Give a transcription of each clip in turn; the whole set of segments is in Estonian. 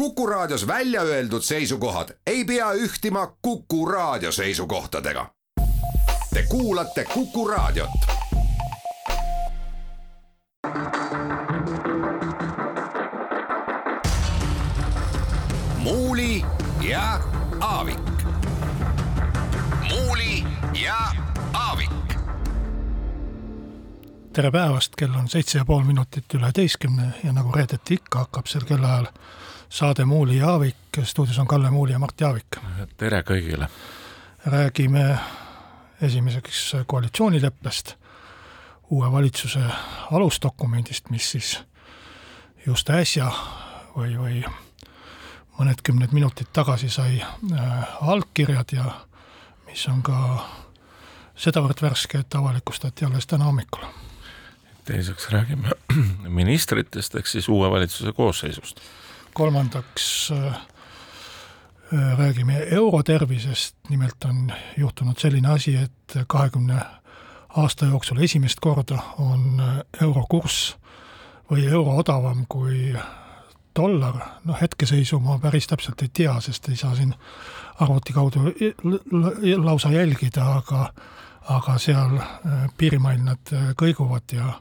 Kuku Raadios välja öeldud seisukohad ei pea ühtima Kuku Raadio seisukohtadega. Te kuulate Kuku Raadiot. muuli ja Aavik. muuli ja Aavik tere päevast, kell on seitse ja pool minutit üle teistkümne ja nagu reedeti ikka, hakkab sel kellaajal saade Muuli ja Aavik, stuudios on Kalle Muuli ja Mart Jaavik. tere kõigile! räägime esimeseks koalitsioonileppest, uue valitsuse alusdokumendist, mis siis just äsja või, või mõned kümned minutid tagasi sai äh, allkirjad ja mis on ka sedavõrd värske, et avalikustati alles täna hommikul teiseks räägime ministritest ehk siis uue valitsuse koosseisust. Kolmandaks äh, äh, räägime eurotervisest, nimelt on juhtunud selline asi, et kahekümne aasta jooksul esimest korda on äh, euro kurss või euro odavam kui dollar, noh hetkeseisu ma päris täpselt ei tea, sest ei saa siin arvuti kaudu lausa jälgida, aga aga seal äh, piirimail nad äh, kõiguvad ja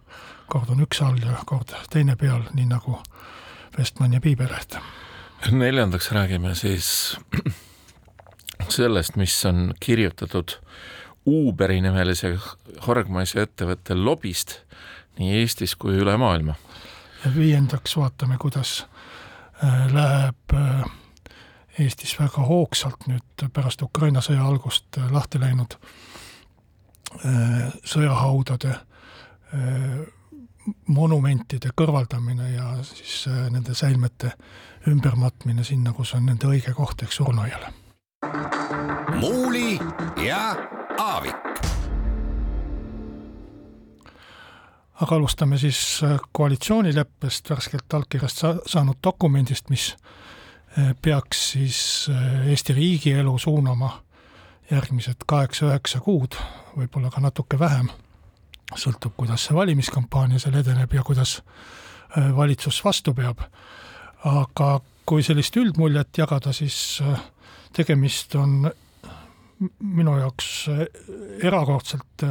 kord on üks all ja kord teine peal, nii nagu Vestman ja Piibeleht. neljandaks räägime siis sellest, mis on kirjutatud Uberi nimelise hargmaise ettevõtte lobist nii Eestis kui üle maailma. ja viiendaks vaatame, kuidas äh, läheb Eestis väga hoogsalt nüüd pärast Ukraina sõja algust lahti läinud Äh, sõjahaudade äh, monumentide kõrvaldamine ja siis äh, nende säilmete ümbermatmine sinna, kus on nende õige koht ehk surnuaiale. muuli ja Aavik. aga alustame siis koalitsioonileppest, värskelt allkirjast sa saanud dokumendist, mis peaks siis Eesti riigielu suunama järgmised kaheksa-üheksa kuud, võib-olla ka natuke vähem, sõltub, kuidas see valimiskampaania seal edeneb ja kuidas äh, valitsus vastu peab. aga kui sellist üldmuljet jagada, siis äh, tegemist on minu jaoks äh, erakordselt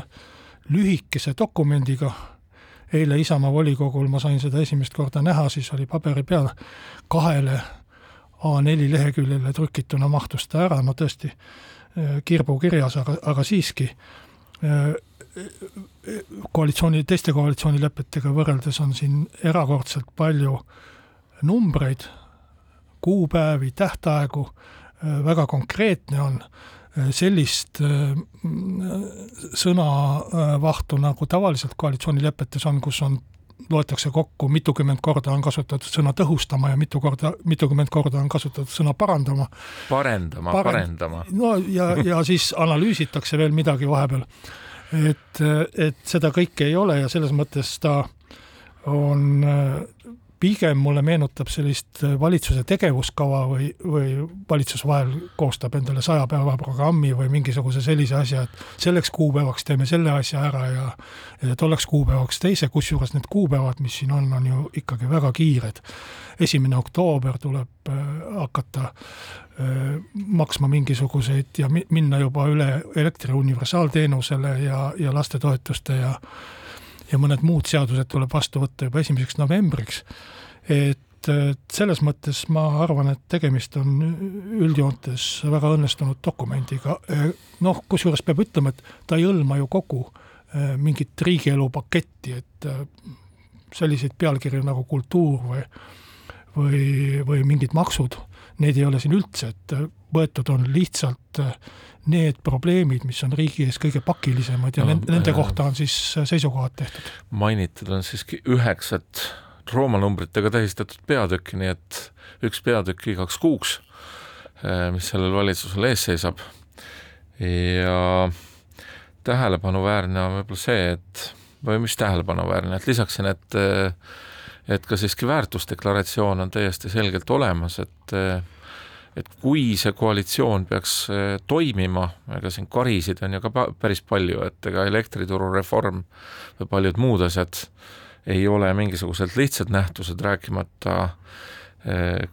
lühikese dokumendiga, eile Isamaa volikogul ma sain seda esimest korda näha, siis oli paberi peal kahele A4 leheküljele trükituna mahtus ta ära, no tõesti, kirbu kirjas, aga, aga siiski koalitsiooni, teiste koalitsioonilepetega võrreldes on siin erakordselt palju numbreid, kuupäevi, tähtaegu, väga konkreetne on, sellist sõnavahtu, nagu tavaliselt koalitsioonilepetes on, kus on loetakse kokku, mitukümmend korda on kasutatud sõna tõhustama ja mitu korda, mitukümmend korda on kasutatud sõna parandama. parendama Parend..., parendama. no ja, ja siis analüüsitakse veel midagi vahepeal. Et, et seda kõike ei ole ja selles mõttes ta on pigem mulle meenutab sellist äh, valitsuse tegevuskava või, või valitsus vahel koostab endale saja päeva programmi või mingisuguse sellise asja, et selleks kuupäevaks teeme selle asja ära ja ja tolleks kuupäevaks teise, kusjuures need kuupäevad, mis siin on, on ju ikkagi väga kiired. esimene oktoober tuleb äh, hakata äh, maksma mingisuguseid ja mi minna juba üle elektri universaalteenusele ja, ja lastetoetuste ja ja mõned muud seadused tuleb vastu võtta juba esimeseks novembriks. et selles mõttes ma arvan, et tegemist on üldjoontes väga õnnestunud dokumendiga, noh, kusjuures peab ütlema, et ta ei hõlma ju kogu mingit riigielu paketti, et selliseid pealkirju nagu kultuur või või, või mingid maksud, neid ei ole siin üldse, et võetud on lihtsalt äh, need probleemid, mis on riigi ees kõige pakilisemad ja no, nende kohta on siis seisukohad tehtud. mainitud on siiski üheksat roomanumbritega tähistatud peatükki, nii et üks peatükk igaks kuuks, äh, mis sellel valitsusel ees seisab. ja tähelepanuväärne on võib-olla see, et või mis tähelepanuväärne, et lisaks siin, et et ka siiski väärtusdeklaratsioon on täiesti selgelt olemas, et et kui see koalitsioon peaks eh, toimima, ega siin karisid on ju ka päris palju, et ega elektrituru reform või paljud muud asjad ei ole mingisugused lihtsad nähtused, rääkimata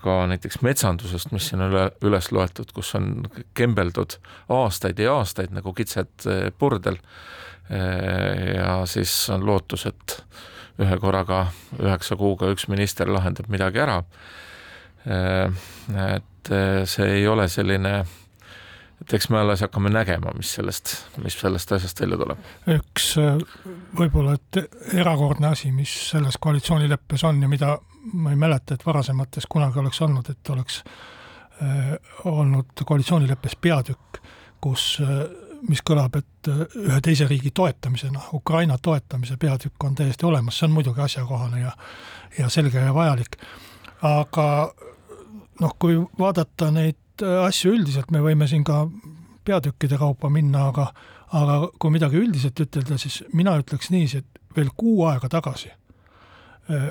ka näiteks metsandusest, mis siin üle, üles loetud, kus on kembeldud aastaid ja aastaid nagu kitsed purdel. ja siis on lootus, et ühe korraga üheksa kuuga üks minister lahendab midagi ära. et see ei ole selline et eks me alles hakkame nägema, mis sellest, mis sellest asjast välja tuleb. üks äh, võib-olla et erakordne asi, mis selles koalitsioonileppes on ja mida ma ei mäleta, et varasemates kunagi oleks olnud, et oleks äh, olnud koalitsioonileppes peatükk, kus äh, mis kõlab, et äh, ühe teise riigi toetamisena, Ukraina toetamise peatükk on täiesti olemas, see on muidugi asjakohane ja ja selge ja vajalik. aga noh, kui vaadata neid Äh, asju üldiselt me võime siin ka peatükkide kaupa minna, aga aga kui midagi üldiselt ütelda, siis mina ütleks niiviisi, et veel kuu aega tagasi äh,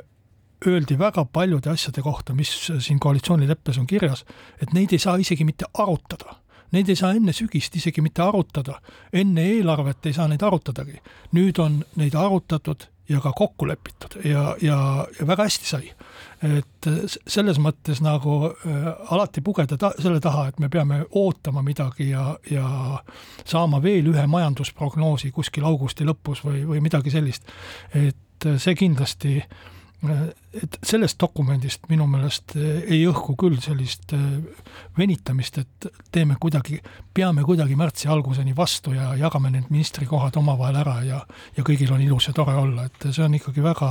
öeldi väga paljude asjade kohta, mis siin koalitsioonileppes on kirjas, et neid ei saa isegi mitte arutada. Neid ei saa enne sügist isegi mitte arutada, enne eelarvet ei saa neid arutadagi. nüüd on neid arutatud ja ka kokku lepitud ja, ja, ja väga hästi sai. et selles mõttes nagu äh, alati pugeda ta, selle taha, et me peame ootama midagi ja, ja saama veel ühe majandusprognoosi kuskil augusti lõpus või, või midagi sellist. et see kindlasti äh, et sellest dokumendist minu meelest ei õhku küll sellist äh, venitamist, et teeme kuidagi, peame kuidagi märtsi alguseni vastu ja jagame need ministrikohad omavahel ära ja, ja kõigil on ilus ja tore olla, et see on ikkagi väga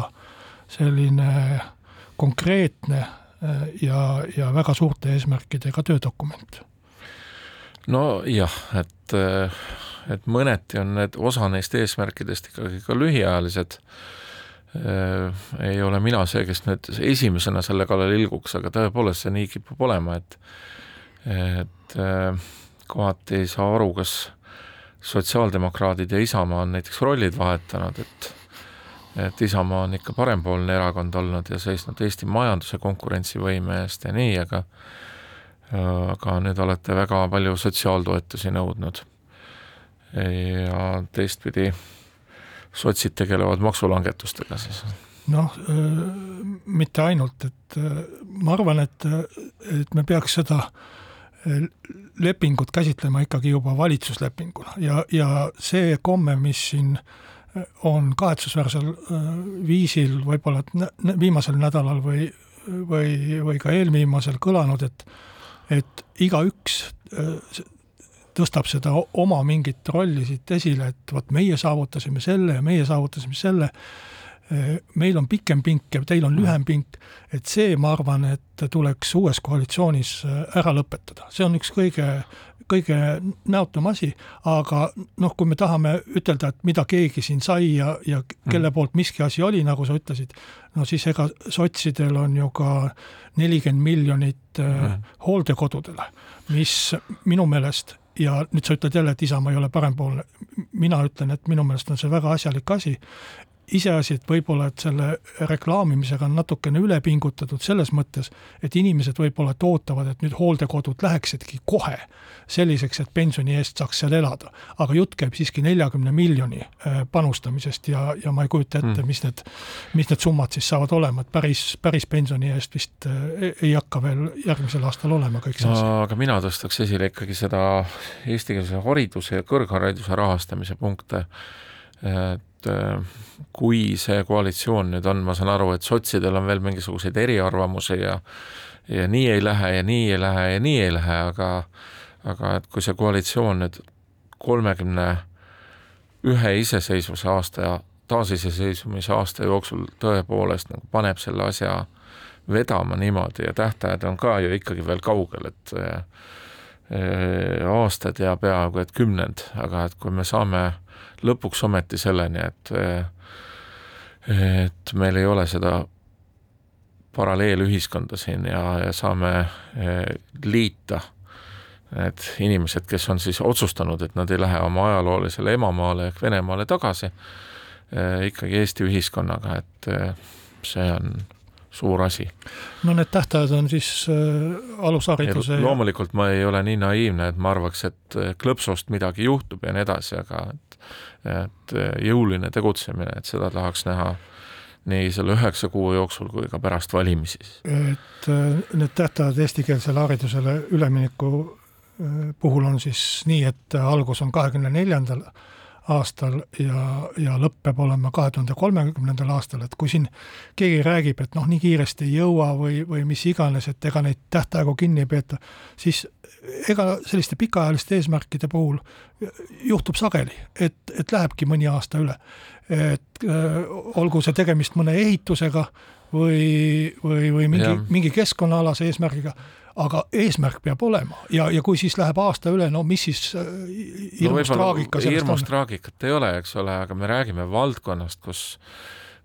selline konkreetne äh, ja, ja väga suurte eesmärkidega töödokument. nojah, et, et mõneti on need, osa neist eesmärkidest ikkagi ka lühiajalised ei ole mina see, kes nüüd esimesena selle kallal ilguks, aga tõepoolest see nii kipub olema, et et äh, kohati ei saa aru, kas sotsiaaldemokraadid ja Isamaa on näiteks rollid vahetanud, et et Isamaa on ikka parempoolne erakond olnud ja seisnud Eesti majanduse konkurentsivõime eest ja nii, aga aga nüüd olete väga palju sotsiaaltoetusi nõudnud. ja teistpidi sotsid tegelevad maksulangetustega siis? noh, mitte ainult, et ma arvan, et, et me peaks seda lepingut käsitlema ikkagi juba valitsuslepinguna ja, ja see komme, mis siin on kahetsusväärsel viisil võib-olla viimasel nädalal või, või, või ka eelviimasel kõlanud, et et igaüks tõstab seda oma mingit rolli siit esile, et vot meie saavutasime selle ja meie saavutasime selle, meil on pikem pink ja teil on lühem pink, et see, ma arvan, et tuleks uues koalitsioonis ära lõpetada, see on üks kõige, kõige näotum asi, aga noh, kui me tahame ütelda, et mida keegi siin sai ja, ja kelle mm. poolt miski asi oli, nagu sa ütlesid, no siis ega sotsidel on ju ka nelikümmend miljonit mm. hooldekodudele, mis minu meelest ja nüüd sa ütled jälle, et Isamaa ei ole parempoolne. mina ütlen, et minu meelest on see väga asjalik asi. Iseasi, et võib-olla, et selle reklaamimisega on natukene üle pingutatud selles mõttes, et inimesed võib-olla et ootavad, et nüüd hooldekodud läheksidki kohe selliseks, et pensioni eest saaks seal elada. aga jutt käib siiski neljakümne miljoni äh, panustamisest ja, ja ma ei kujuta ette mm., mis need, mis need summad siis saavad olema, et päris, päris pensioni eest vist äh, ei hakka veel järgmisel aastal olema kõik see asi. aga mina tõstaks esile ikkagi seda eestikeelse hariduse ja kõrghariduse rahastamise punkte, et äh, kui see koalitsioon nüüd on, ma saan aru, et sotsidel on veel mingisuguseid eriarvamusi ja ja nii ei lähe ja nii ei lähe ja nii ei lähe, aga aga et kui see koalitsioon nüüd kolmekümne ühe iseseisvuse aasta ja taasiseseisvumise aasta jooksul tõepoolest nagu paneb selle asja vedama niimoodi ja tähtajad on ka ju ikkagi veel kaugel, et äh, aastad ja peaaegu et kümnend, aga et kui me saame lõpuks ometi selleni, et et meil ei ole seda paralleelühiskonda siin ja, ja saame liita need inimesed, kes on siis otsustanud, et nad ei lähe oma ajaloolisele emamaale ehk Venemaale tagasi, eh, ikkagi Eesti ühiskonnaga, et eh, see on suur asi. no need tähtajad on siis äh, alushariduse loomulikult ma ei ole nii naiivne, et ma arvaks, et klõpsust midagi juhtub ja nii edasi, aga et et jõuline tegutsemine, et seda tahaks näha nii selle üheksa kuu jooksul kui ka pärast valimisi. et äh, need tähtajad eestikeelsele haridusele ülemineku äh, puhul on siis nii, et algus on kahekümne neljandal aastal ja, ja lõpp peab olema kahe tuhande kolmekümnendal aastal, et kui siin keegi räägib, et noh, nii kiiresti ei jõua või, või mis iganes, et ega neid tähtaegu kinni ei peeta, siis ega selliste pikaajaliste eesmärkide puhul juhtub sageli, et, et lähebki mõni aasta üle. et äh, olgu see tegemist mõne ehitusega või, või, või mingi, mingi keskkonnaalase eesmärgiga aga eesmärk peab olema ja, ja kui siis läheb aasta üle, no mis siis äh, hirmus no, traagika sellest hirmus on? traagikat ei ole, eks ole, aga me räägime valdkonnast, kus,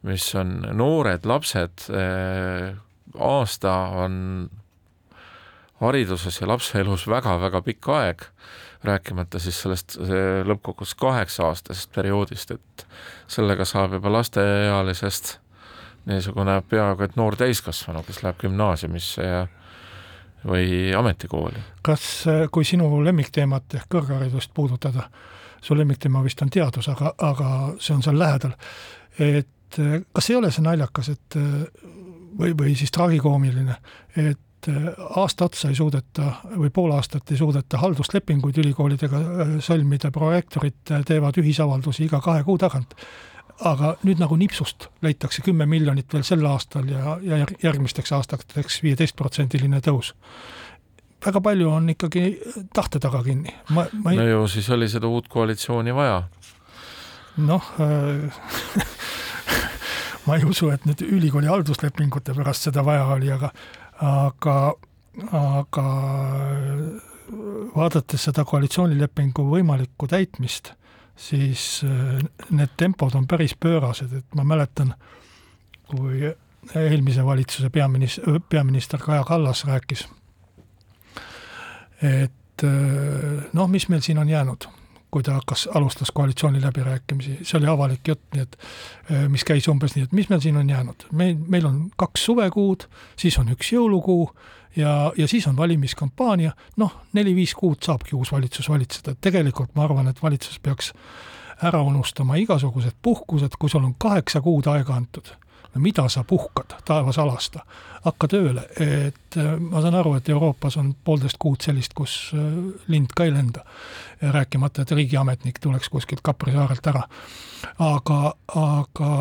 mis on noored lapsed äh,, aasta on hariduses ja lapse elus väga-väga pikk aeg, rääkimata siis sellest lõppkokkuvõttes kaheksa-aastasest perioodist, et sellega saab juba lasteealisest niisugune peaaegu et noor täiskasvanu, kes läheb gümnaasiumisse ja või ametikooli. kas, äh, kui sinu lemmikteemat ehk kõrgharidust puudutada, su lemmikteema vist on teadus, aga, aga see on seal lähedal, et äh, kas ei ole see naljakas, et äh, või, või siis tragikoomiline, et aasta otsa ei suudeta või pool aastat ei suudeta halduslepinguid ülikoolidega sõlmida, prorektorid teevad ühisavaldusi iga kahe kuu tagant aga nüüd nagu nipsust leitakse kümme miljonit veel sel aastal ja, ja järgmisteks aastateks viieteistprotsendiline tõus. väga palju on ikkagi tahte taga kinni. ei... no ju siis oli seda uut koalitsiooni vaja. noh äh, ma ei usu, et nüüd ülikooli halduslepingute pärast seda vaja oli, aga, aga, aga vaadates seda koalitsioonilepingu võimalikku täitmist siis äh, need tempod on päris pöörased, et ma mäletan, kui eelmise valitsuse peaminister, peaminister Kaja Kallas rääkis, et äh, noh, mis meil siin on jäänud, kui ta hakkas, alustas koalitsiooniläbirääkimisi, see oli avalik jutt, nii et äh, mis käis umbes nii, et mis meil siin on jäänud, meil, meil on kaks suvekuud, siis on üks jõulukuu ja, ja siis on valimiskampaania, noh, neli-viis kuud saabki uus valitsus valitseda, et tegelikult ma arvan, et valitsus peaks ära unustama igasugused puhkused, kui sul on kaheksa kuud aega antud. No mida sa puhkad, taevas alasta, hakka tööle, et äh, ma saan aru, et Euroopas on poolteist kuud sellist, kus äh, lind ka ei lenda, rääkimata, et riigiametnik tuleks kuskilt Kapri saarelt ära. aga, aga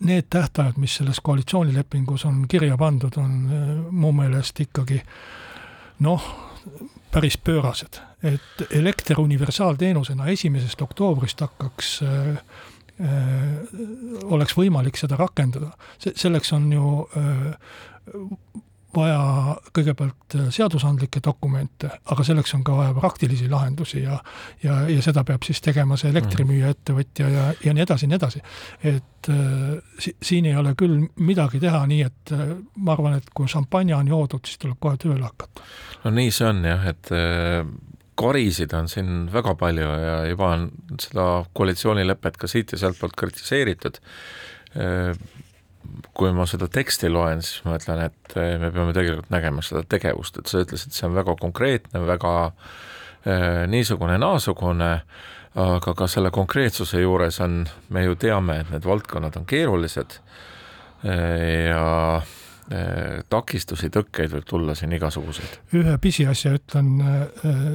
need tähtajad, mis selles koalitsioonilepingus on kirja pandud, on äh, mu meelest ikkagi noh, päris pöörased. et elekter universaalteenusena esimesest oktoobrist hakkaks äh, äh, oleks võimalik seda rakendada, see, selleks on ju äh, vaja kõigepealt äh, seadusandlikke dokumente, aga selleks on ka vaja praktilisi lahendusi ja ja, ja seda peab siis tegema see elektrimüüja ettevõtja ja, ja nii edasi ja nii edasi. et äh, si, siin ei ole küll midagi teha, nii et äh, ma arvan, et kui šampanja on joodud, siis tuleb kohe tööle hakata. no nii see on jah, et äh, karisid on siin väga palju ja juba on seda koalitsioonilepet ka siit ja sealtpoolt kritiseeritud. Kui ma seda teksti loen, siis ma ütlen, et eh, me peame tegelikult nägema seda tegevust, et sa ütlesid, see on väga konkreetne, väga äh, niisugune-naasugune, aga ka selle konkreetsuse juures on, me ju teame, et need valdkonnad on keerulised äh, ja takistusi, tõkkeid võib tulla siin igasuguseid. ühe pisiasja ütlen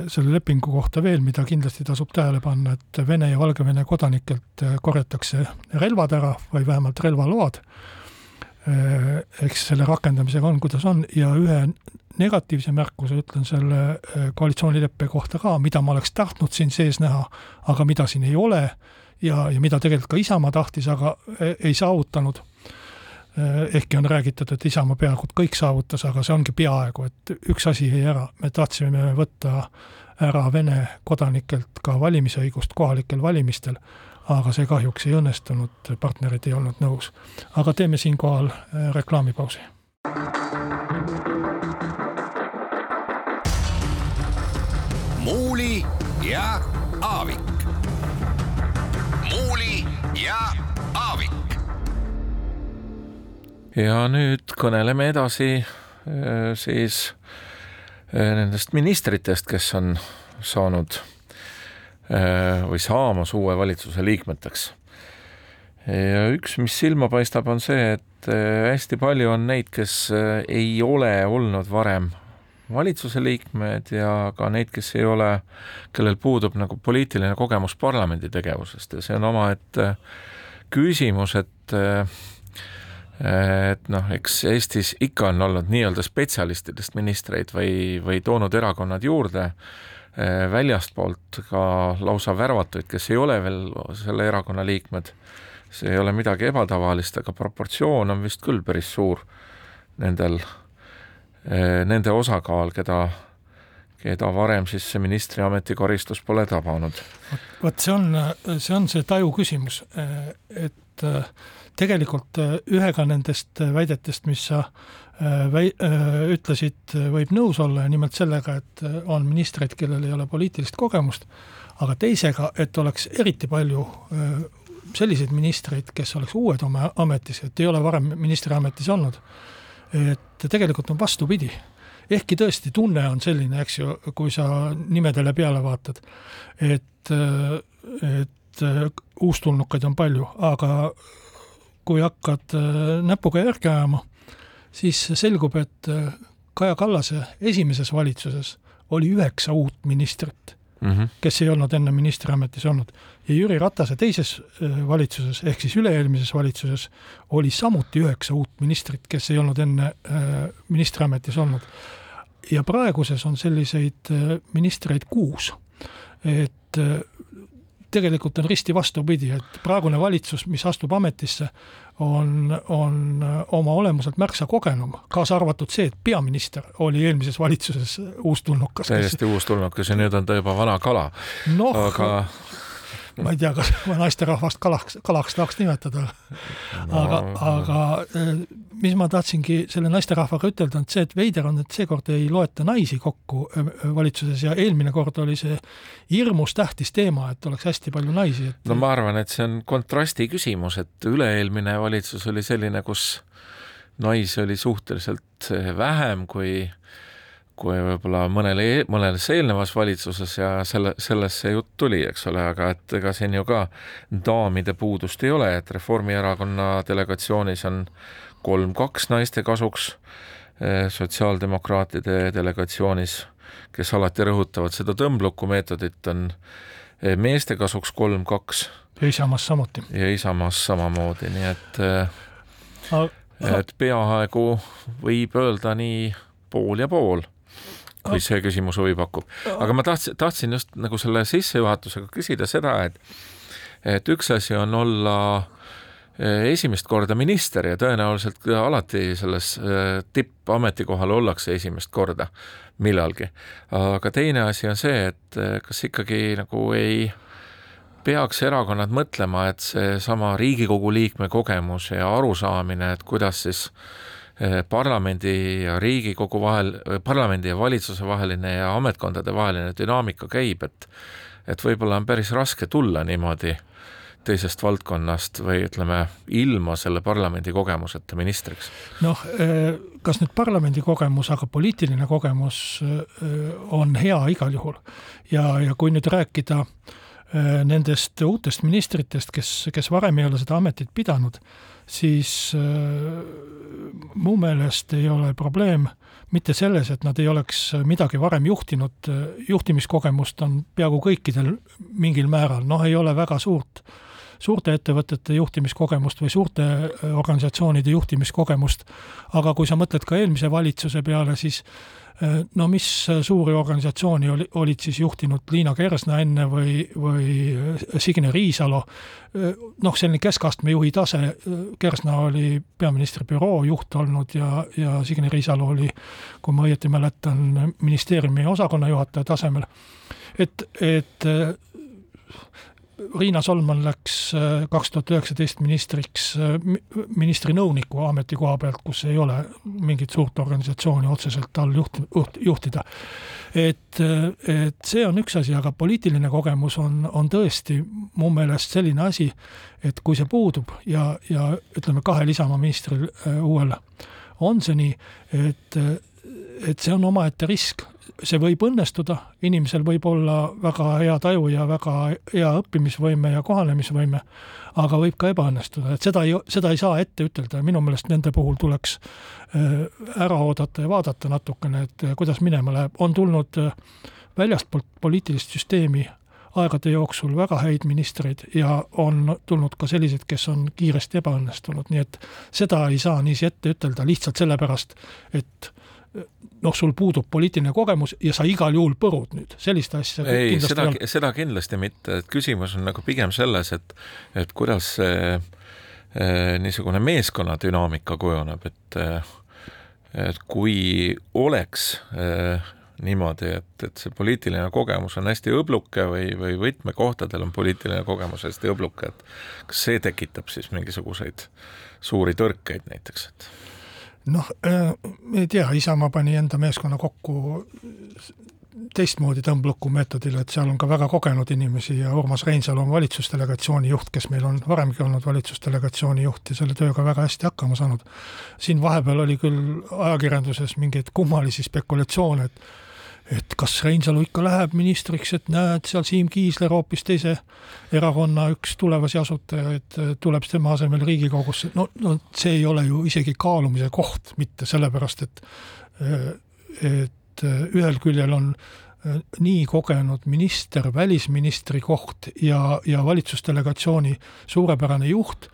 selle lepingu kohta veel, mida kindlasti tasub tähele panna, et Vene ja Valgevene kodanikelt korjatakse relvad ära või vähemalt relvaload Äh, eks selle rakendamisega on, kuidas on, ja ühe negatiivse märkuse ütlen selle äh, koalitsioonileppe kohta ka, mida ma oleks tahtnud siin sees näha, aga mida siin ei ole ja, ja mida tegelikult ka Isamaa tahtis, aga äh, ei saavutanud. Ehkki on räägitud, et Isamaa peaaegu kõik saavutas, aga see ongi peaaegu, et üks asi jäi ära, me tahtsime võtta ära Vene kodanikelt ka valimisõigust kohalikel valimistel aga see kahjuks ei õnnestunud, partnerid ei olnud nõus. aga teeme siinkohal äh, reklaamipausi. muuli ja Aavik. muuli ja ja nüüd kõneleme edasi äh, siis äh, nendest ministritest, kes on saanud Äh, või saamas uue valitsuse liikmeteks. ja üks, mis silma paistab, on see, et hästi palju on neid, kes ei ole olnud varem valitsuse liikmed ja ka neid, kes ei ole, kellel puudub nagu poliitiline kogemus parlamendi tegevusest ja see on omaette küsimus, et et noh, eks Eestis ikka on olnud nii-öelda spetsialistidest ministreid või, või toonud erakonnad juurde väljastpoolt ka lausa värvatuid, kes ei ole veel selle erakonna liikmed see ei ole midagi ebatavalist, aga proportsioon on vist küll päris suur nendel, eh, nende osakaal, keda, keda varem siis see ministriameti karistus pole tabanud. vot see on, see on see taju küsimus, eh, et eh, tegelikult ühega nendest väidetest, mis sa väi-, ütlesid, võib nõus olla ja nimelt sellega, et on ministreid, kellel ei ole poliitilist kogemust, aga teisega, et oleks eriti palju selliseid ministreid, kes oleks uued oma ametis, et ei ole varem ministriametis olnud. et tegelikult on vastupidi. ehkki tõesti tunne on selline, eks ju, kui sa nimedele peale vaatad, et, et uustulnukaid on palju, aga kui hakkad näpuga järge ajama, siis selgub, et Kaja Kallase esimeses valitsuses oli üheksa uut ministrit mm, -hmm. kes ei olnud enne ministriametis olnud. ja Jüri Ratase teises äh, valitsuses, ehk siis üle-eelmises valitsuses, oli samuti üheksa uut ministrit, kes ei olnud enne äh, ministriametis olnud. ja praeguses on selliseid äh, ministreid kuus. et tegelikult on risti vastupidi, et praegune valitsus, mis astub ametisse, on, on oma olemuselt märksa kogenum, kaasa arvatud see, et peaminister oli eelmises valitsuses uustulnukas. täiesti kes... uustulnukas ja nüüd on ta juba vana kala no,. aga ma ei tea, kas naisterahvast kalaks, kalaks tahaks nimetada. No.. aga, aga eh, mis ma tahtsingi selle naisterahvaga ütelda, on see, et veider on, et seekord ei loeta naisi kokku eh, valitsuses. Ja eelmine kord oli see hirmus tähtis teema, et oleks hästi palju naisi et.... no ma arvan, et see on kontrasti küsimus, et üle-eelmine valitsus oli selline, kus naisi oli suhteliselt vähem kui kui võib-olla mõnel, e-, mõnes eelnevas valitsuses ja selle, sellest see jutt tuli, eks ole, aga et ega siin ju ka daamide puudust ei ole, et Reformierakonna delegatsioonis on kolm-kaks naiste kasuks, eh, sotsiaaldemokraatide delegatsioonis, kes alati rõhutavad seda tõmbluku meetodit, on eh, meeste kasuks kolm-kaks. ja Isamaas samuti. ja Isamaas samamoodi, nii et eh, et peaaegu võib öelda nii pool ja pool kui see küsimus huvi pakub. aga ma tahtsin, tahtsin just nagu selle sissejuhatusega küsida seda, et et üks asi on olla eh, esimest korda minister ja tõenäoliselt alati selles eh, tippametikohal ollakse esimest korda millalgi. aga teine asi on see, et eh, kas ikkagi nagu ei peaks erakonnad mõtlema, et seesama Riigikogu liikme kogemus ja arusaamine, et kuidas siis äh, parlamendi ja Riigikogu vahel, parlamendi ja valitsuse vaheline ja ametkondade vaheline dünaamika käib, et et võib-olla on päris raske tulla niimoodi teisest valdkonnast või ütleme, ilma selle parlamendi kogemuseta ministriks? noh, eh, kas nüüd parlamendi kogemus, aga poliitiline kogemus on hea igal juhul. ja, ja kui nüüd rääkida nendest uutest ministritest, kes, kes varem ei ole seda ametit pidanud, siis äh, mu meelest ei ole probleem mitte selles, et nad ei oleks midagi varem juhtinud, juhtimiskogemust on peaaegu kõikidel mingil määral, noh, ei ole väga suurt, suurte ettevõtete juhtimiskogemust või suurte organisatsioonide juhtimiskogemust, aga kui sa mõtled ka eelmise valitsuse peale, siis no mis suuri organisatsiooni oli, olid siis juhtinud Liina Kersna enne või, või Signe Riisalo, noh, selline keskastme juhi tase, Kersna oli peaministri büroo juht olnud ja, ja Signe Riisalo oli, kui ma õieti mäletan, ministeeriumi osakonnajuhataja tasemel. et, et Riina Solman läks äh, kaks tuhat üheksateist ministriks äh, ministri nõuniku ametikoha pealt, kus ei ole mingit suurt organisatsiooni otseselt all juht, juht, juhtida. et, äh, et see on üks asi, aga poliitiline kogemus on, on tõesti mu meelest selline asi, et kui see puudub ja, ja ütleme, kahel Isamaa ministril uuel on see nii, et, et see on omaette risk see võib õnnestuda, inimesel võib olla väga hea taju ja väga hea õppimisvõime ja kohanemisvõime, aga võib ka ebaõnnestuda, et seda ei, seda ei saa ette ütelda. Ja minu meelest nende puhul tuleks ära oodata ja vaadata natukene, et kuidas minema läheb, on tulnud väljastpoolt poliitilist süsteemi aegade jooksul väga häid ministreid ja on tulnud ka selliseid, kes on kiiresti ebaõnnestunud, nii et seda ei saa niiviisi ette ütelda lihtsalt sellepärast, et noh, sul puudub poliitiline kogemus ja sa igal juhul põrud nüüd, sellist asja ei, seda, seda kindlasti mitte, et küsimus on nagu pigem selles, et et kuidas see eh, niisugune meeskonna dünaamika kujuneb, et et kui oleks eh, niimoodi, et, et see poliitiline kogemus on hästi õbluke või, või võtmekohtadel on poliitiline kogemus hästi õbluke, et kas see tekitab siis mingisuguseid suuri tõrkeid näiteks, et? Noh, äh, ei tea, Isamaa pani enda meeskonna kokku teistmoodi tõmbluku meetodil, et seal on ka väga kogenud inimesi ja Urmas Reinsalu on valitsusdelegatsiooni juht, kes meil on varemgi olnud valitsusdelegatsiooni juht ja selle tööga väga hästi hakkama saanud. siin vahepeal oli küll ajakirjanduses mingeid kummalisi spekulatsioone, et et kas Reinsalu ikka läheb ministriks, et näed, seal Siim Kiisler, hoopis teise erakonna üks tulevasi asutajaid, tuleb tema asemel Riigikogusse, no, no see ei ole ju isegi kaalumise koht, mitte sellepärast, et et ühel küljel on nii kogenud minister, välisministri koht ja, ja valitsusdelegatsiooni suurepärane juht,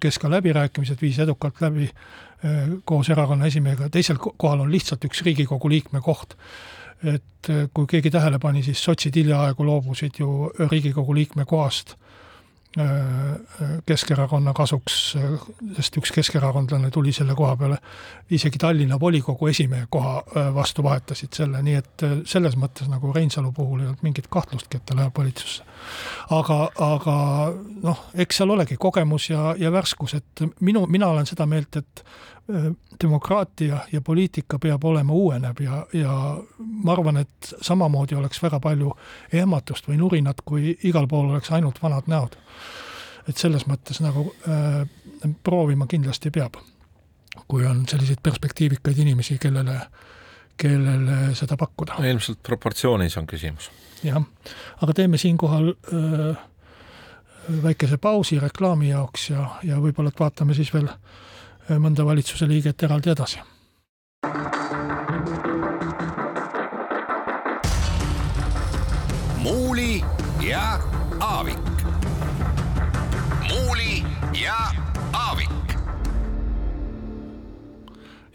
kes ka läbirääkimised viis edukalt läbi koos erakonna esimehega, teisel kohal on lihtsalt üks Riigikogu liikme koht et äh, kui keegi tähele pani, siis sotsid hiljaaegu loobusid ju Riigikogu liikme kohast äh, äh, Keskerakonna kasuks, sest üks keskerakondlane tuli selle koha peale, isegi Tallinna volikogu esimehe koha vastu vahetasid selle, nii et selles mõttes nagu Reinsalu puhul ei olnud mingit kahtlustki, et ta läheb valitsusse. aga, aga noh, eks seal olegi kogemus ja, ja värskus, et minu, mina olen seda meelt, et demokraatia ja poliitika peab olema uuenev ja, ja ma arvan, et samamoodi oleks väga palju ehmatust või nurinat, kui igal pool oleks ainult vanad näod. et selles mõttes nagu äh, proovima kindlasti peab, kui on selliseid perspektiivikaid inimesi, kellele, kellele seda pakkuda. ilmselt proportsioonis on küsimus. jah, aga teeme siinkohal äh, väikese pausi reklaami jaoks ja, ja võib-olla et vaatame siis veel äh, mõnda valitsuse liiget eraldi edasi. muuli ja Aavik. muuli ja Aavik.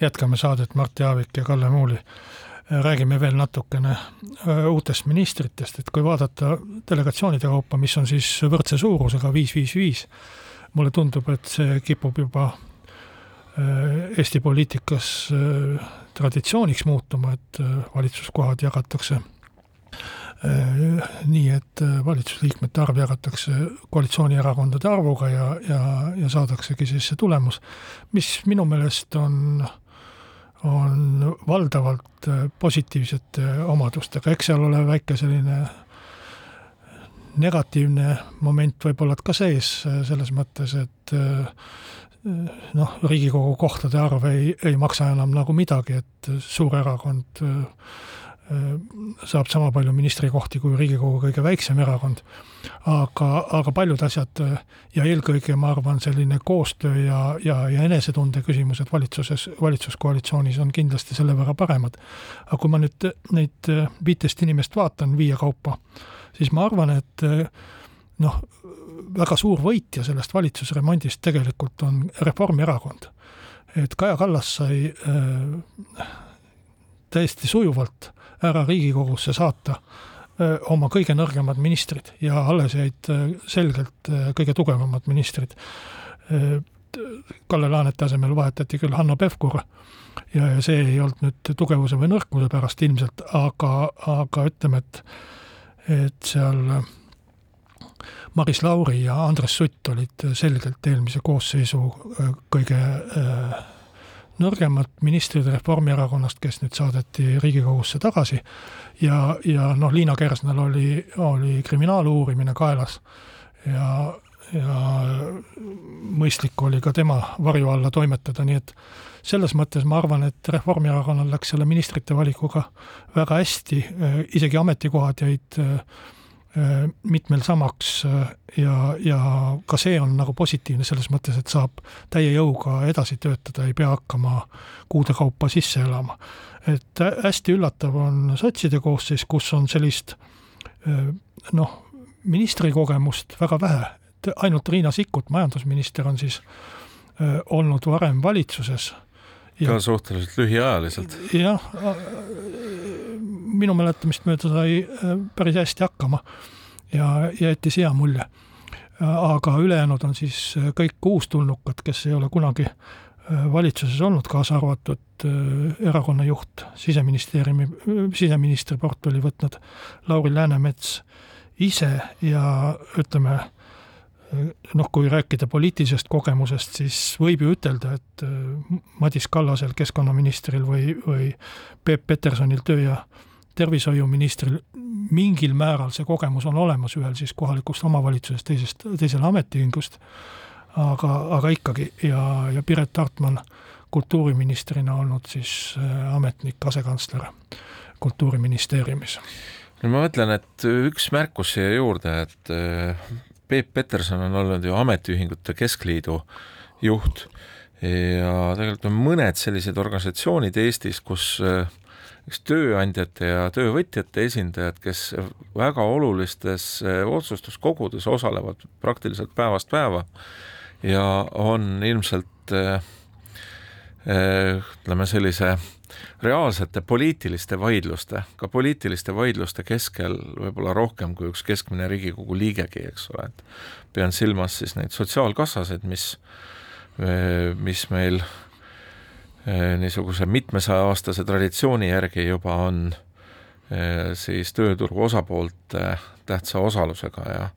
jätkame saadet Martti Aavik ja Kalle Muuli räägime veel natukene äh, uutest ministritest, et kui vaadata delegatsioonide kaupa, mis on siis võrdse suurusega viis, viis, viis, mulle tundub, et see kipub juba Eesti poliitikas äh, traditsiooniks muutuma, et äh, valitsuskohad jagatakse. Nii, et valitsusliikmete arv jagatakse koalitsioonierakondade arvuga ja, ja, ja saadaksegi siis see tulemus, mis minu meelest on, on valdavalt positiivsete omadustega, eks seal ole väike selline negatiivne moment võib-olla ka sees, selles mõttes, et noh, Riigikogu kohtade arv ei, ei maksa enam nagu midagi, et suur erakond äh, äh, saab sama palju ministrikohti kui Riigikogu kõige väiksem erakond. aga, aga paljud asjad äh, ja eelkõige ma arvan, selline koostöö ja, ja, ja enesetunde küsimused valitsuses, valitsuskoalitsioonis on kindlasti selle võrra paremad. aga kui ma nüüd neid viitest inimest vaatan viie kaupa, siis ma arvan, et noh, väga suur võitja sellest valitsusremondist tegelikult on Reformierakond. et Kaja Kallas sai äh, täiesti sujuvalt ära Riigikogusse saata äh, oma kõige nõrgemad ministrid ja alles jäid äh, selgelt äh, kõige tugevamad ministrid äh,. Kalle Laaneti asemel vahetati küll Hanno Pevkur ja, ja see ei olnud nüüd tugevuse või nõrkuse pärast ilmselt, aga, aga ütleme, et et seal äh, Maris Lauri ja Andres Sutt olid selgelt eelmise koosseisu äh, kõige äh, nõrgemad ministrid Reformierakonnast, kes nüüd saadeti Riigikogusse tagasi. Ja, ja noh, Liina Kersnal oli, oli kriminaaluurimine kaelas. Ja ja mõistlik oli ka tema varju alla toimetada, nii et selles mõttes ma arvan, et Reformierakonnal läks selle ministrite valikuga väga hästi, isegi ametikohad jäid mitmel samaks ja, ja ka see on nagu positiivne selles mõttes, et saab täie jõuga edasi töötada, ei pea hakkama kuude kaupa sisse elama. et hästi üllatav on sotside koosseis, kus on sellist noh, ministri kogemust väga vähe, et ainult Riina Sikkut, majandusminister, on siis olnud varem valitsuses. ka suhteliselt lühiajaliselt. jah, minu mäletamist mööda sai päris hästi hakkama ja jättis hea mulje. aga ülejäänud on siis kõik uustulnukad, kes ei ole kunagi valitsuses olnud, kaasa arvatud erakonna juht, siseministeeriumi, siseministri portfelli võtnud Lauri Läänemets ise ja ütleme, noh, kui rääkida poliitilisest kogemusest, siis võib ju ütelda, et äh, Madis Kallasel, keskkonnaministril või, või Peep Petersonil, töö- ja tervishoiuministril mingil määral see kogemus on olemas, ühel siis kohalikust omavalitsusest, teisest, teisel ametiühingust, aga, aga ikkagi ja, ja Piret Hartman kultuuriministrina olnud siis äh, ametnik, asekantsler Kultuuriministeeriumis. No ma mõtlen, et üks märkus siia juurde, et äh, Peep Peterson on olnud ju Ametiühingute Keskliidu juht ja tegelikult on mõned sellised organisatsioonid Eestis, kus eks äh, tööandjate ja töövõtjate esindajad, kes väga olulistes äh, otsustuskogudes osalevad praktiliselt päevast päeva ja on ilmselt ütleme sellise reaalsete poliitiliste vaidluste, ka poliitiliste vaidluste keskel võib-olla rohkem kui üks keskmine Riigikogu liigegi, eks ole, et pean silmas siis neid sotsiaalkassasid, mis, mis meil eh, niisuguse mitmesaja-aastase traditsiooni järgi juba on eh, siis tööturu osapoolte tähtsa osalusega ja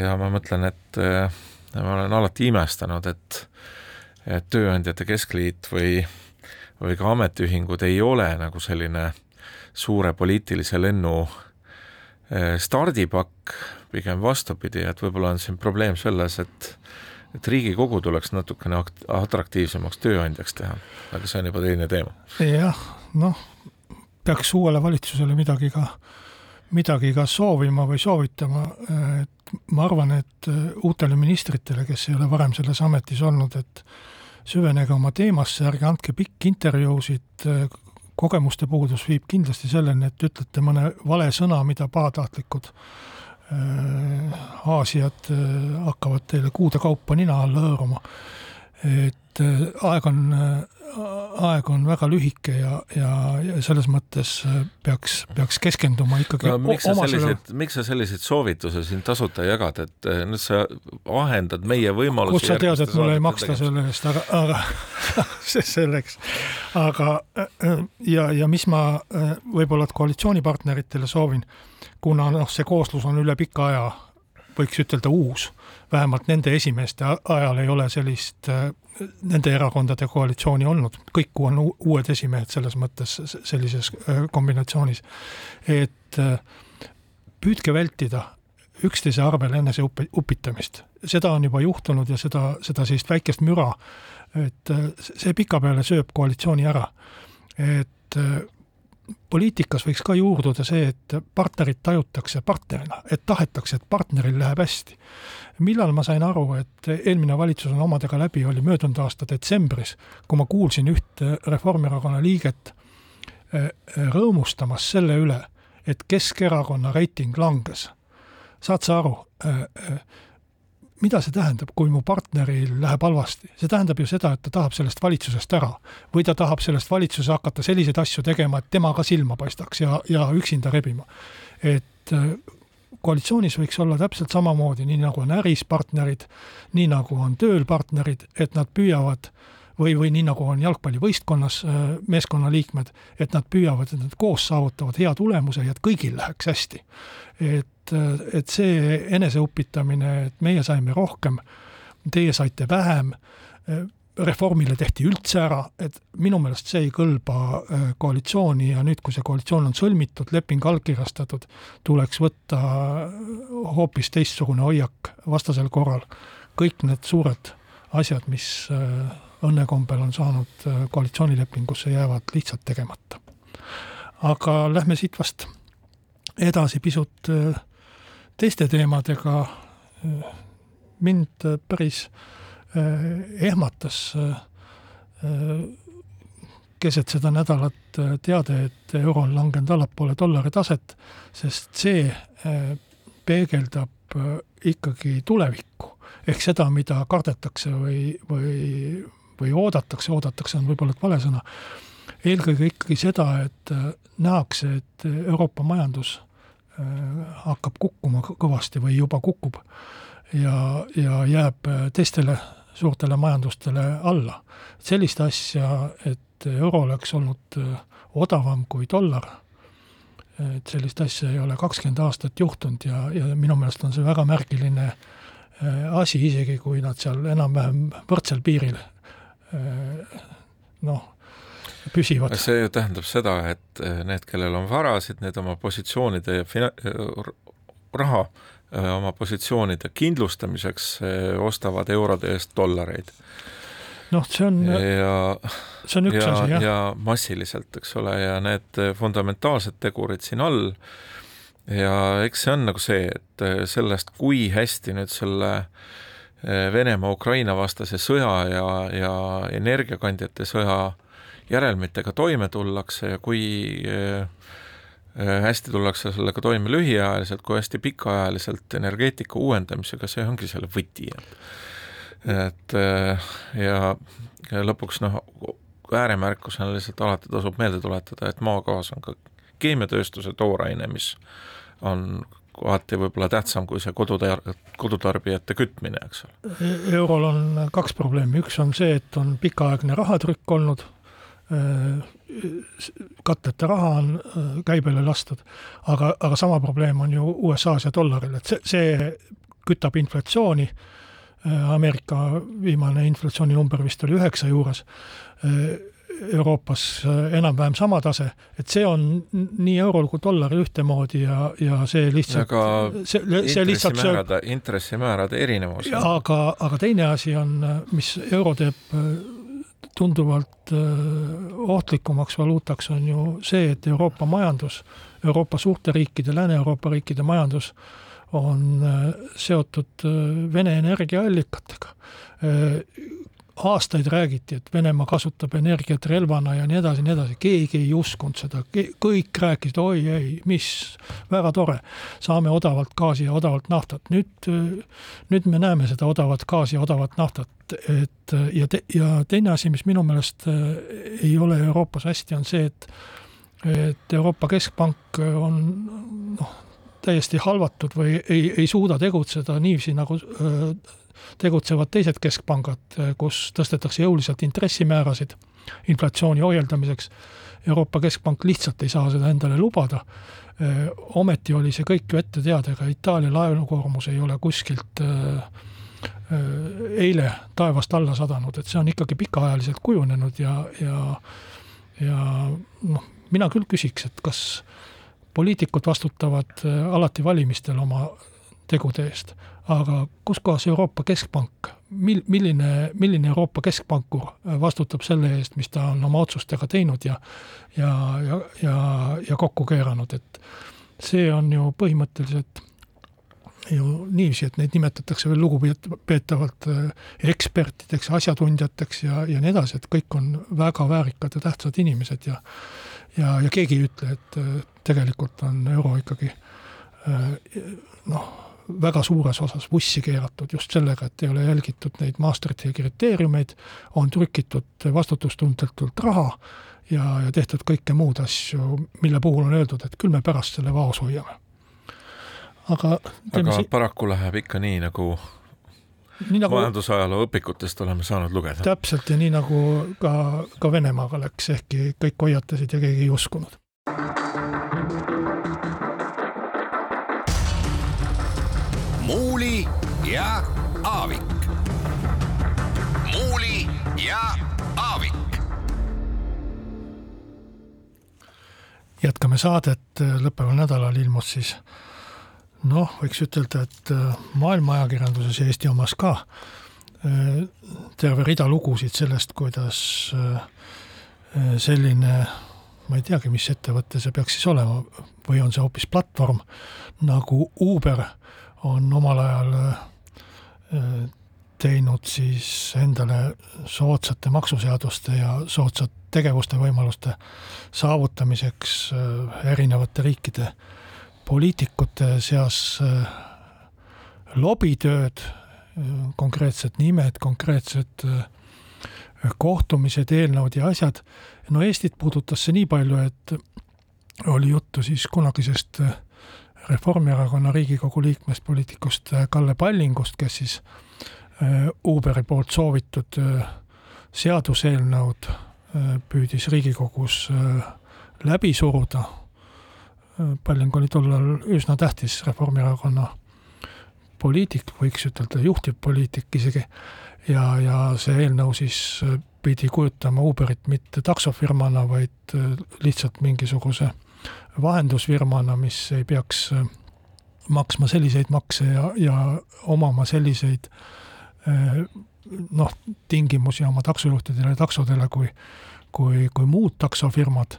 ja ma mõtlen, et ma olen alati imestanud, et et Tööandjate Keskliit või või ka ametiühingud ei ole nagu selline suure poliitilise lennu stardipakk, pigem vastupidi, et võib-olla on siin probleem selles, et et Riigikogu tuleks natukene atraktiivsemaks tööandjaks teha, aga see on juba teine teema. jah, noh, peaks uuele valitsusele midagi ka, midagi ka soovima või soovitama, et ma arvan, et uutele ministritele, kes ei ole varem selles ametis olnud, et süvenege oma teemasse, ärge andke pikki intervjuusid, kogemuste puudus viib kindlasti selleni, et ütlete mõne vale sõna, mida pahatahtlikud äh, aasiad äh, hakkavad teile kuude kaupa nina alla hõõruma. et äh, aeg on aeg on väga lühike ja, ja, ja selles mõttes äh, peaks, peaks keskenduma ikkagi no, miks sa selliseid, miks sa selliseid soovitusi siin tasuta jagad, et äh, nüüd sa ahendad meie võimalusi kust sa tead, et mulle ei maksta selle eest, aga, aga see selleks. aga äh, ja, ja mis ma võib-olla koalitsioonipartneritele soovin, kuna noh, see kooslus on üle pika aja, võiks ütelda uus, vähemalt nende esimeeste ajal ei ole sellist nende erakondade koalitsiooni olnud, kõik on uued esimehed selles mõttes sellises äh, kombinatsioonis. et äh, püüdke vältida üksteise arvel enese upi-, upitamist. seda on juba juhtunud ja seda, seda sellist väikest müra, et äh, see pikapeale sööb koalitsiooni ära. et poliitikas võiks ka juurduda see, et partnerit tajutakse partnerina, et tahetakse, et partneril läheb hästi. millal ma sain aru, et eelmine valitsus on omadega läbi, oli möödunud aasta detsembris, kui ma kuulsin ühte Reformierakonna liiget eh, rõõmustamas selle üle, et Keskerakonna reiting langes. saad sa aru, eh, mida see tähendab, kui mu partneril läheb halvasti? see tähendab ju seda, et ta tahab sellest valitsusest ära. või ta tahab sellest valitsuses hakata selliseid asju tegema, et tema ka silma paistaks ja, ja üksinda rebima. et äh, koalitsioonis võiks olla täpselt samamoodi, nii nagu on äris partnerid, nii nagu on tööl partnerid, et nad püüavad või, või nii nagu on jalgpallivõistkonnas äh, meeskonnaliikmed, et nad püüavad, et nad koos saavutavad hea tulemuse ja et kõigil läheks hästi. et, äh, et see eneseupitamine, et meie saime rohkem, teie saite vähem, äh, reformile tehti üldse ära, et minu meelest see ei kõlba koalitsiooni ja nüüd, kui see koalitsioon on sõlmitud, leping allkirjastatud, tuleks võtta hoopis teistsugune hoiak, vastasel korral kõik need suured asjad, mis õnnekombel on saanud koalitsioonilepingusse, jäävad lihtsalt tegemata. aga lähme siit vast edasi pisut teiste teemadega. mind päris äh, Äh, ehmatas äh, äh, keset seda nädalat teade, et euro on langenud allapoole dollari taset, sest see peegeldab ikkagi tulevikku. ehk seda, mida kardetakse või, või, või oodatakse, oodatakse on võib-olla vale sõna, eelkõige ikkagi seda, et nähakse, et Euroopa majandus hakkab kukkuma kõvasti või juba kukub ja, ja jääb teistele suurtele majandustele alla. sellist asja, et euro oleks olnud äh, odavam kui dollar, et sellist asja ei ole kakskümmend aastat juhtunud ja, ja minu meelest on see väga märgiline äh, asi, isegi kui nad seal enam-vähem võrdsel piiril äh, noh, püsivad. see ju tähendab seda, et need, kellel on varasid, need oma positsioonide ja fina-, raha Äh, oma positsioonide kindlustamiseks äh, ostavad eurode eest dollareid. noh, see on, see on üks ja, asi, jah. ja massiliselt, eks ole, ja need fundamentaalsed tegurid siin all ja eks see on nagu see, et äh, sellest, kui hästi nüüd selle Venemaa-Ukraina vastase sõja ja, ja energiakandjate sõja järelmitega toime tullakse ja kui Äh, hästi tullakse sellega toime lühiajaliselt kui hästi pikaajaliselt energeetika uuendamisega, see ongi selle võti, et et äh, ja, ja lõpuks noh, ääremärkusena lihtsalt alati tasub meelde tuletada, et maagaas on ka keemiatööstuse tooraine, mis on kohati võib-olla tähtsam kui see kodutar-, kodutarbijate kütmine, eks ole. Eurol on kaks probleemi, üks on see, et on pikaaegne rahatrükk olnud katteta raha on äh, käibele lastud, aga, aga sama probleem on ju USA-s ja dollaril, et see, see kütab inflatsiooni, äh, Ameerika viimane inflatsioonimumber vist oli üheksa juures, äh, Euroopas enam-vähem sama tase, et see on nii eurol kui dollaril ühtemoodi ja, ja see lihtsalt aga see, see lihtsalt intressimäärade, intressimäärade erinevus. aga, aga teine asi on, mis euro teeb tunduvalt äh, ohtlikumaks valuutaks on ju see, et Euroopa majandus, Euroopa suurte riikide, Lääne-Euroopa riikide majandus on äh, seotud äh, Vene energiaallikatega aastaid räägiti, et Venemaa kasutab energiat relvana ja nii edasi, nii edasi, keegi ei uskunud seda, kõik rääkisid, oi ei, mis, väga tore, saame odavalt gaasi ja odavalt naftat. nüüd, nüüd me näeme seda odavat gaasi ja odavat naftat, et ja te, ja teine asi, mis minu meelest äh, ei ole Euroopas hästi, on see, et et Euroopa Keskpank on noh, täiesti halvatud või ei, ei suuda tegutseda niiviisi, nagu öö, äh, tegutsevad teised keskpangad, kus tõstetakse jõuliselt intressimäärasid inflatsiooni ohjeldamiseks. Euroopa Keskpank lihtsalt ei saa seda endale lubada. ometi oli see kõik ju ette teada, ega Itaalia laenukoormus ei ole kuskilt eile taevast alla sadanud, et see on ikkagi pikaajaliselt kujunenud ja, ja ja noh, mina küll küsiks, et kas poliitikud vastutavad alati valimistel oma tegude eest. Aga kus kohas Euroopa Keskpank, mil-, milline, milline Euroopa Keskpankur vastutab selle eest, mis ta on oma otsustega teinud ja ja, ja, ja, ja kokku keeranud, et see on ju põhimõtteliselt ju niiviisi, et neid nimetatakse veel lugupeetavalt äh, ekspertideks, asjatundjateks ja, ja nii edasi, et kõik on väga väärikad ja tähtsad inimesed ja ja, ja keegi ei ütle, et äh, tegelikult on euro ikkagi äh, noh, väga suures osas vussi keeratud just sellega, et ei ole jälgitud neid Maastrichti kriteeriumeid, on trükitud vastutustundetult raha ja, ja tehtud kõike muud asju, mille puhul on öeldud, et küll me pärast selle vaos hoiame. aga aga si paraku läheb ikka nii, nagu nii nagu majandusajaloo õpikutest oleme saanud lugeda. täpselt ja nii nagu ka, ka Venemaaga läks, ehkki kõik hoiatasid ja keegi ei uskunud. Muuli ja Aavik. Muuli ja Aavik. jätkame saadet, lõppeval nädalal ilmus siis noh, võiks ütelda, et äh, maailma ajakirjanduses ja Eesti omas ka äh, terve rida lugusid sellest, kuidas äh, selline, ma ei teagi, mis ettevõte see peaks siis olema või on see hoopis platvorm nagu Uber on omal ajal teinud siis endale soodsate maksuseaduste ja soodsate tegevuste võimaluste saavutamiseks erinevate riikide äh, poliitikute seas äh, lobitööd, äh, konkreetsed nimed, konkreetsed äh, kohtumised, eelnõud ja asjad. no Eestit puudutas see nii palju, et oli juttu siis kunagisest Reformierakonna Riigikogu liikmest, poliitikust Kalle Pallingust, kes siis Uberi poolt soovitud seaduseelnõud püüdis Riigikogus läbi suruda. Palling oli tollal üsna tähtis Reformierakonna poliitik, võiks ütelda juhtivpoliitik isegi, ja, ja see eelnõu siis pidi kujutama Uberit mitte taksofirmana, vaid lihtsalt mingisuguse vahendusfirmana, mis ei peaks maksma selliseid makse ja, ja omama selliseid noh, tingimusi oma taksojuhtidele ja taksodele kui, kui, kui muud taksofirmad.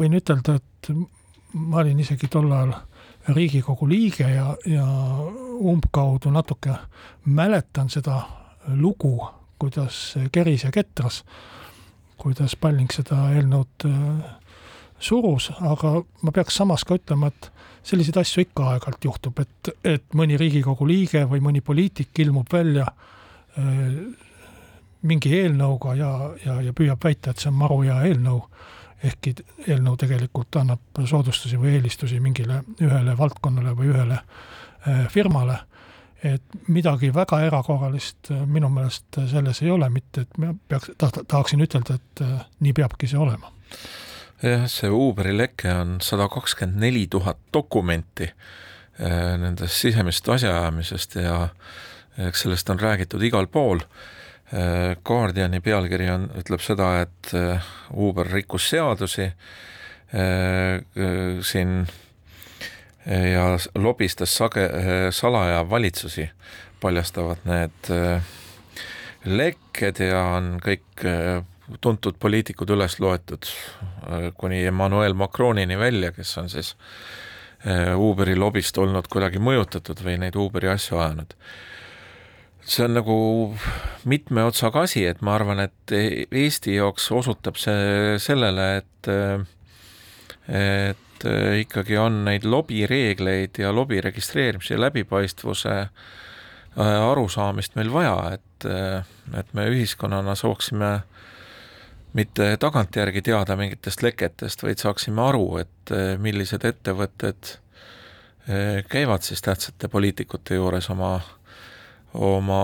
Võin ütelda, et ma olin isegi tol ajal Riigikogu liige ja, ja umbkaudu natuke mäletan seda lugu, kuidas keris ja ketras, kuidas Palling seda eelnõud äh, surus, aga ma peaks samas ka ütlema, et selliseid asju ikka aeg-ajalt juhtub, et, et mõni Riigikogu liige või mõni poliitik ilmub välja äh, mingi eelnõuga ja, ja, ja püüab väita, et see on maru hea eelnõu ehkki eelnõu tegelikult annab soodustusi või eelistusi mingile ühele valdkonnale või ühele äh, firmale, et midagi väga erakorralist äh, minu meelest selles ei ole, mitte et ma peaks, tahaksin ütelda, et nii peabki see olema. Jah, see Uberi leke on sada kakskümmend neli tuhat dokumenti nendest sisemisest asjaajamisest ja eks sellest on räägitud igal pool. Äh, Guardiani pealkiri on, ütleb seda, et äh, Uber rikkus seadusi äh, siin ja lobistas sage, salaja valitsusi, paljastavad need lekked ja on kõik tuntud poliitikud üles loetud, kuni Emmanuel Macronini välja, kes on siis Uberi lobist olnud kuidagi mõjutatud või neid Uberi asju ajanud. See on nagu mitme otsaga asi, et ma arvan, et Eesti jaoks osutab see sellele, et et ikkagi on neid lobireegleid ja lobi registreerimise läbipaistvuse äh, arusaamist meil vaja, et, et me ühiskonnana sooksime mitte tagantjärgi teada mingitest leketest, vaid saaksime aru, et millised ettevõtted äh, käivad siis tähtsate poliitikute juures oma oma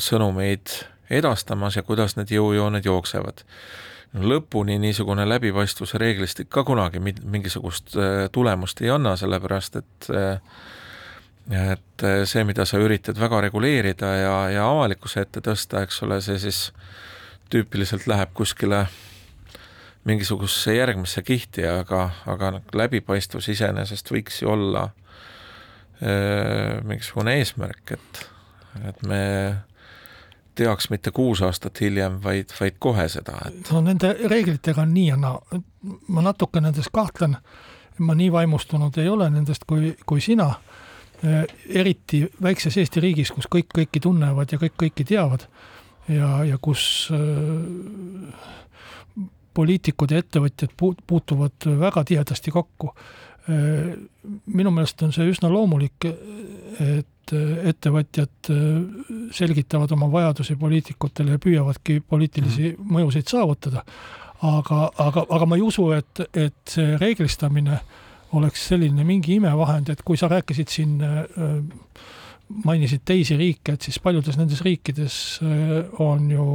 sõnumeid edastamas ja kuidas need jõujooned jooksevad. lõpuni niisugune läbipaistvuse reeglistik ka kunagi mingisugust äh, tulemust ei anna, sellepärast et äh, et see, mida sa üritad väga reguleerida ja, ja avalikkuse ette tõsta, eks ole, see siis tüüpiliselt läheb kuskile mingisugusesse järgmisse kihti, aga, aga läbipaistvus iseenesest võiks ju olla äh, mingisugune eesmärk, et et me teaks mitte kuus aastat hiljem, vaid, vaid kohe seda, et no nende reeglitega on nii ja naa, ma natuke nendes kahtlen, ma nii vaimustunud ei ole nendest kui, kui sina, eriti väikses Eesti riigis, kus kõik kõiki tunnevad ja kõik kõiki teavad ja, ja kus äh, poliitikud ja ettevõtjad puutuvad väga tihedasti kokku äh,. minu meelest on see üsna loomulik, et et ettevõtjad äh, selgitavad oma vajadusi poliitikutele ja püüavadki poliitilisi mm. mõjusid saavutada. aga, aga, aga ma ei usu, et, et see reeglistamine oleks selline mingi imevahend, et kui sa rääkisid siin, äh, mainisid teisi riike, et siis paljudes nendes riikides on ju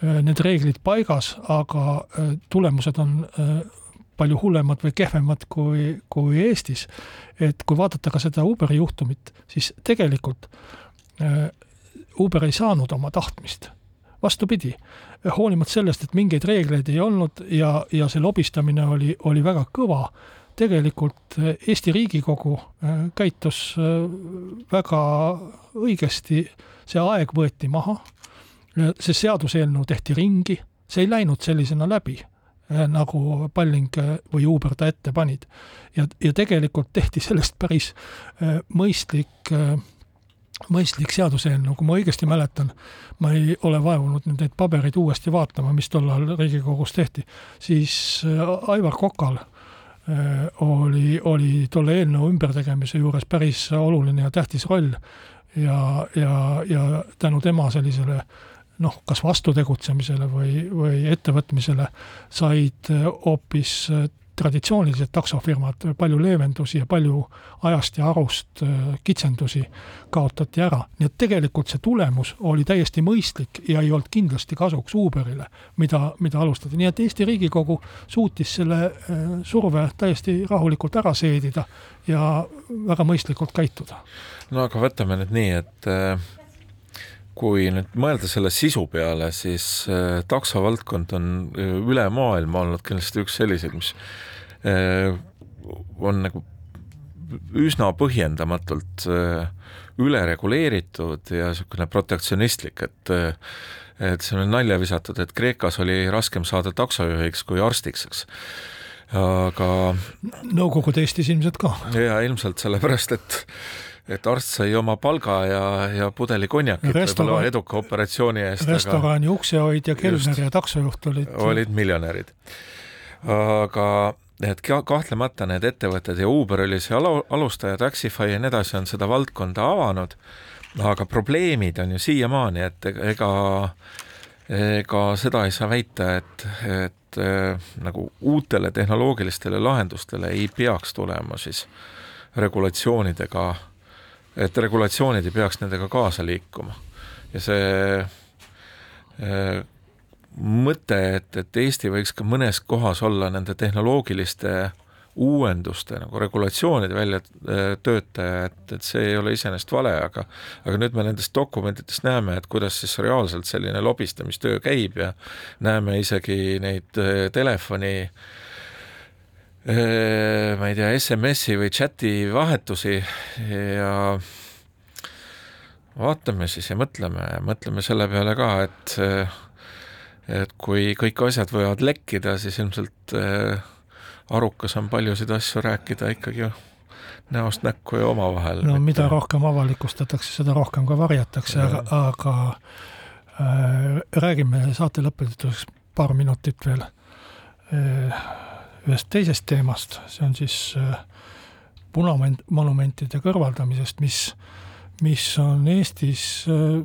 need reeglid paigas, aga tulemused on palju hullemad või kehvemad kui, kui Eestis. et kui vaadata ka seda Uberi juhtumit, siis tegelikult äh, Uber ei saanud oma tahtmist. vastupidi, hoolimata sellest, et mingeid reegleid ei olnud ja, ja see lobistamine oli, oli väga kõva, tegelikult Eesti Riigikogu käitus väga õigesti, see aeg võeti maha, see seaduseelnõu tehti ringi, see ei läinud sellisena läbi Äh, nagu Palling äh, või Uber ta ette panid. ja, ja tegelikult tehti sellest päris äh, mõistlik mõistlik seaduseelnõu, kui ma õigesti mäletan, ma ei ole vaevunud nüüd neid pabereid uuesti vaatama, mis tol ajal Riigikogus tehti, siis Aivar Kokal oli, oli tolle eelnõu ümbertegemise juures päris oluline ja tähtis roll. Ja, ja, ja tänu tema sellisele äh, noh, kas vastutegutsemisele või, või ettevõtmisele said äh, hoopis äh, traditsioonilised taksofirmad palju leevendusi ja palju ajast ja arust äh, kitsendusi kaotati ära. nii et tegelikult see tulemus oli täiesti mõistlik ja ei olnud kindlasti kasuks Uberile, mida, mida alustati. nii et Eesti Riigikogu suutis selle surve täiesti rahulikult ära seedida ja väga mõistlikult käituda. no aga võtame nüüd nii, et kui nüüd mõelda selle sisu peale, siis äh, taksovaldkond on äh, üle maailma olnud kindlasti üks selliseid, mis äh, on nagu üsna põhjendamatult ülereguleeritud ja niisugune protektsionistlik, et et siin on nalja visatud, et Kreekas oli raskem saada taksojuhiks kui arstiks, eks aga Nõukogude Eestis ilmselt ka. jaa, ilmselt sellepärast, et et arst sai oma palga ja, ja pudeli konjakit võib-olla eduka operatsiooni eest. restorani aga... uksehoidja, kelner ja taksojuht olid olid miljonärid. aga et kahtlemata need ettevõtted ja Uber oli see alu, alustaja, Taxify ja nii edasi on seda valdkonda avanud, aga probleemid on ju siiamaani, et ega ega seda ei saa väita, et, et äh, nagu uutele tehnoloogilistele lahendustele ei peaks tulema siis regulatsioonidega et regulatsioonid ei peaks nendega kaasa liikuma. ja see äh, mõte, et, et Eesti võiks ka mõnes kohas olla nende tehnoloogiliste uuenduste nagu regulatsioonide väljatöötaja, et, et see ei ole iseenesest vale, aga aga nüüd me nendest dokumentidest näeme, et kuidas siis reaalselt selline lobistamistöö käib ja näeme isegi neid äh, telefoni äh, ma ei tea, SMS-i või chati vahetusi ja vaatame siis ja mõtleme, mõtleme selle peale ka, et et kui kõik asjad võivad lekkida, siis ilmselt arukas on paljusid asju rääkida ikkagi näost näkku ja omavahel. no mida rohkem avalikustatakse, seda rohkem ka varjatakse, aga, aga äh, räägime saate lõpetuseks paar minutit veel äh, ühest teisest teemast, see on siis äh, punamonumentide kõrvaldamisest, mis äh, mis on Eestis äh,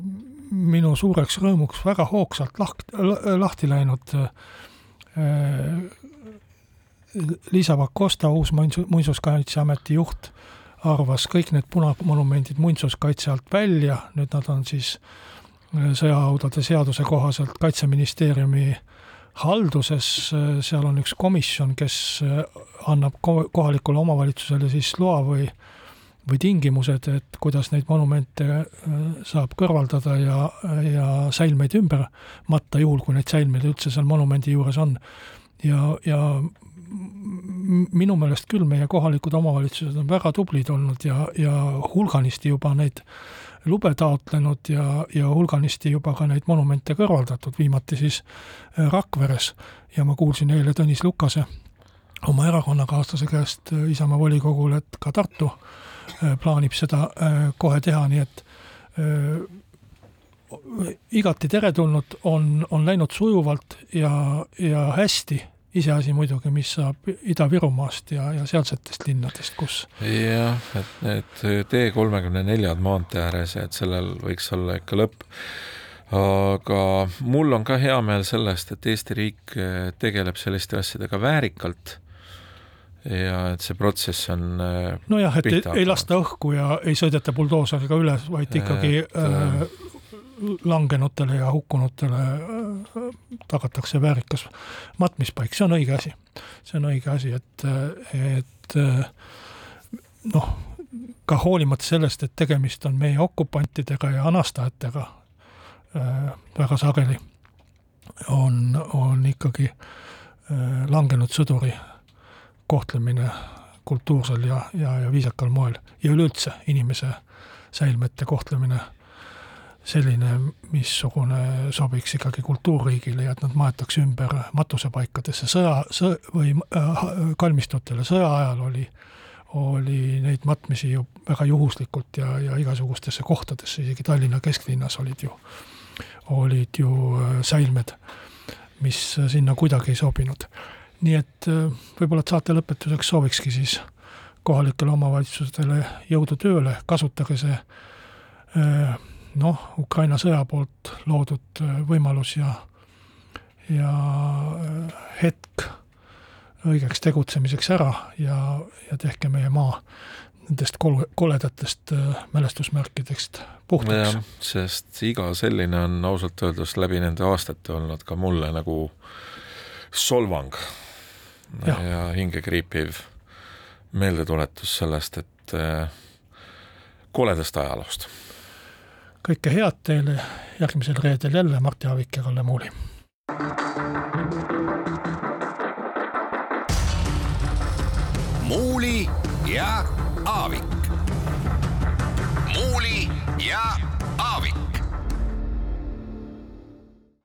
minu suureks rõõmuks väga hoogsalt laht-, lahti läinud. Äh, Liisa Pakosta, uus Muinsuskaitseameti juht, arvas kõik need punamonumendid muinsuskaitse alt välja, nüüd nad on siis äh, sõjahaudade seaduse kohaselt Kaitseministeeriumi halduses, seal on üks komisjon, kes annab kohalikule omavalitsusele siis loa või äh, või tingimused, et kuidas neid monumente äh, saab kõrvaldada ja, ja säilmeid ümber matta, juhul kui neid säilmeid üldse seal monumendi juures on. ja, ja minu meelest küll meie kohalikud omavalitsused on väga tublid olnud ja, ja hulganisti juba neid lube taotlenud ja, ja hulganisti juba ka neid monumente kõrvaldatud, viimati siis äh, Rakveres. Ja ma kuulsin eile Tõnis Lukase oma erakonnakaaslase käest äh, Isamaa volikogul, et ka Tartu äh, plaanib seda kohe teha, nii et igati teretulnud, on, on läinud sujuvalt ja, ja hästi, iseasi muidugi, mis saab Ida-Virumaast ja, ja sealsetest linnadest, kus jah, et need tee kolmekümne neljad maantee ääres et sellel võiks olla ikka lõpp. aga mul on ka hea meel sellest, et Eesti riik tegeleb selliste asjadega väärikalt ja et see protsess on äh, nojah, et ei, ei lasta õhku ja ei sõideta buldooseriga üle, vaid ikkagi et, äh, langenutele ja hukkunutele äh, tagatakse väärikas matmispaik, see on õige asi. see on õige asi, et, et äh, noh, ka hoolimata sellest, et tegemist on meie okupantidega ja anastajatega, väga sageli on, on ikkagi langenud sõduri kohtlemine kultuursel ja, ja, ja viisakal moel ja üleüldse inimese säilmete kohtlemine selline, missugune sobiks ikkagi kultuurriigile ja et nad maetakse ümber matusepaikadesse sõja, sõja või äh, kalmistutele, sõja ajal oli, oli neid matmisi ju väga juhuslikult ja, ja igasugustesse kohtadesse, isegi Tallinna kesklinnas olid ju, olid ju äh, säilmed, mis sinna kuidagi ei sobinud. nii et äh, võib-olla, et saate lõpetuseks soovikski siis kohalikele omavalitsustele jõudu tööle, kasutage see äh, noh, Ukraina sõja poolt loodud äh, võimalus ja, ja äh, hetk õigeks tegutsemiseks ära ja, ja tehke meie maa nendest kol-, koledatest äh, mälestusmärkidest puhtaks. sest iga selline on ausalt öeldes läbi nende aastate olnud ka mulle nagu solvang ja, ja hingekriipiv meeldetuletus sellest, et koledast ajaloost kõike head teile järgmisel reedel jälle Martti Aavik ja Kalle Muuli. muuli ja Aavik. muuli ja